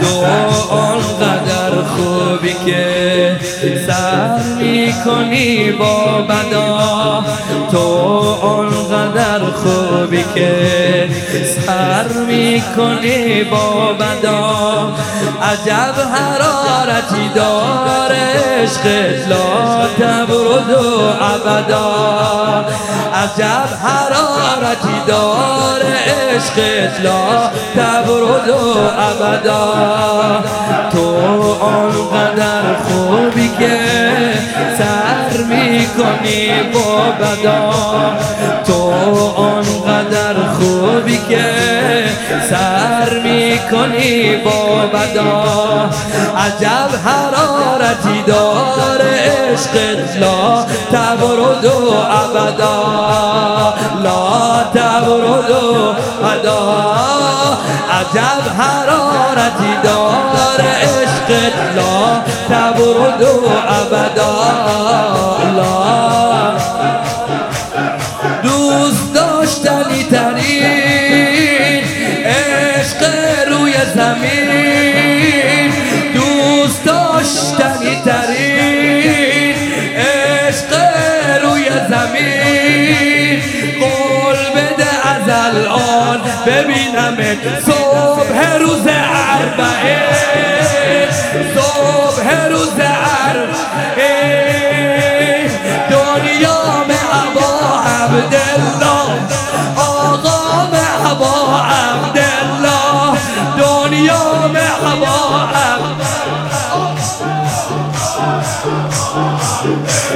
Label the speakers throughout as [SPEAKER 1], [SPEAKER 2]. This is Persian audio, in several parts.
[SPEAKER 1] تو آنقدر خوبی که سر می‌کنی با بدا تو خوبی که سر می‌کنی با بدا عجب حرارتی داره عشق لا تبرد و ابدا. عجب حرارتی داره عشق لا تبرد و ابدا. تو آنقدر خوبی که سر می‌کنی با بدا تو آنقدر خوبی که سر می‌کنی با بدا عجب حرارتی داره عشقت لا تبرد و ابدا. لا تبرد و ابدا. عجب حرارتی داره عشقت لا تبرد و ابدا. لا زمین دوست داشتنی ترین عشق روی زمین. قول بده از الان ببینم صبح روز اربعه. صبح روز اربعه.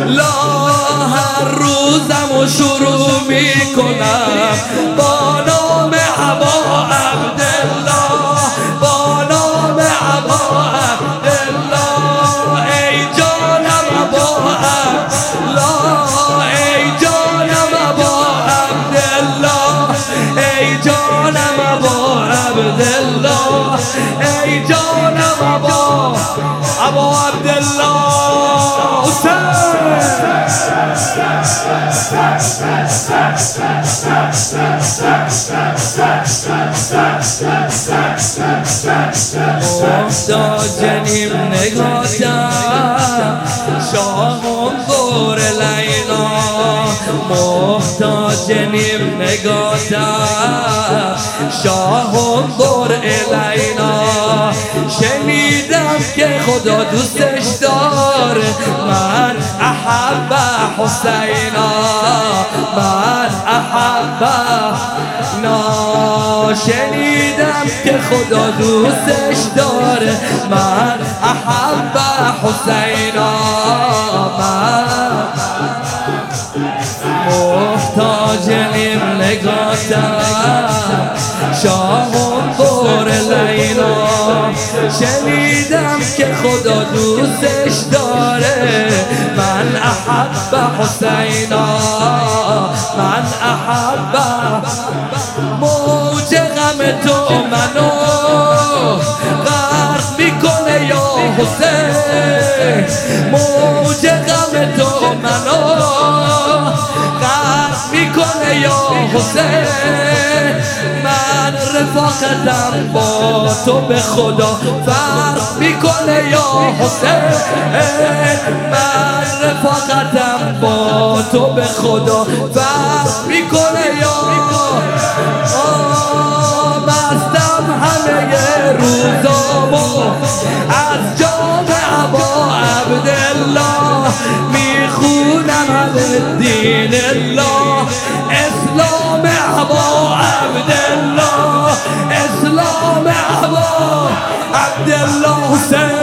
[SPEAKER 1] لا هر روزم و شروع می‌کنم. با نام عبا محتاجنیم نگاتم شاهم بور لیلا. محتاجنیم نگاتم شاهم بور لیلا. شنیدم که خدا دوستش من احب حسینا من احب نا شنیدم که خدا دوستش داره. من احب حسینا من محتاج نگاتم شاهم بور لیلا. شنیدم خدا دوستش داره. من احب حسینا. من احب موج غم تو منو. غرق می‌کنه یا حسین. موج غم تو منو. یا حسین من رفاقتم با تو به خدا فرق می‌کنه یا حسین؟ من رفاقتم با تو به خدا فرق می‌کنه یا مستم همه روزامو از جام عبا عبدالله می‌خونم همه دین الله. اسلام عبا عبدالله اسلام عبا عبدالله حسین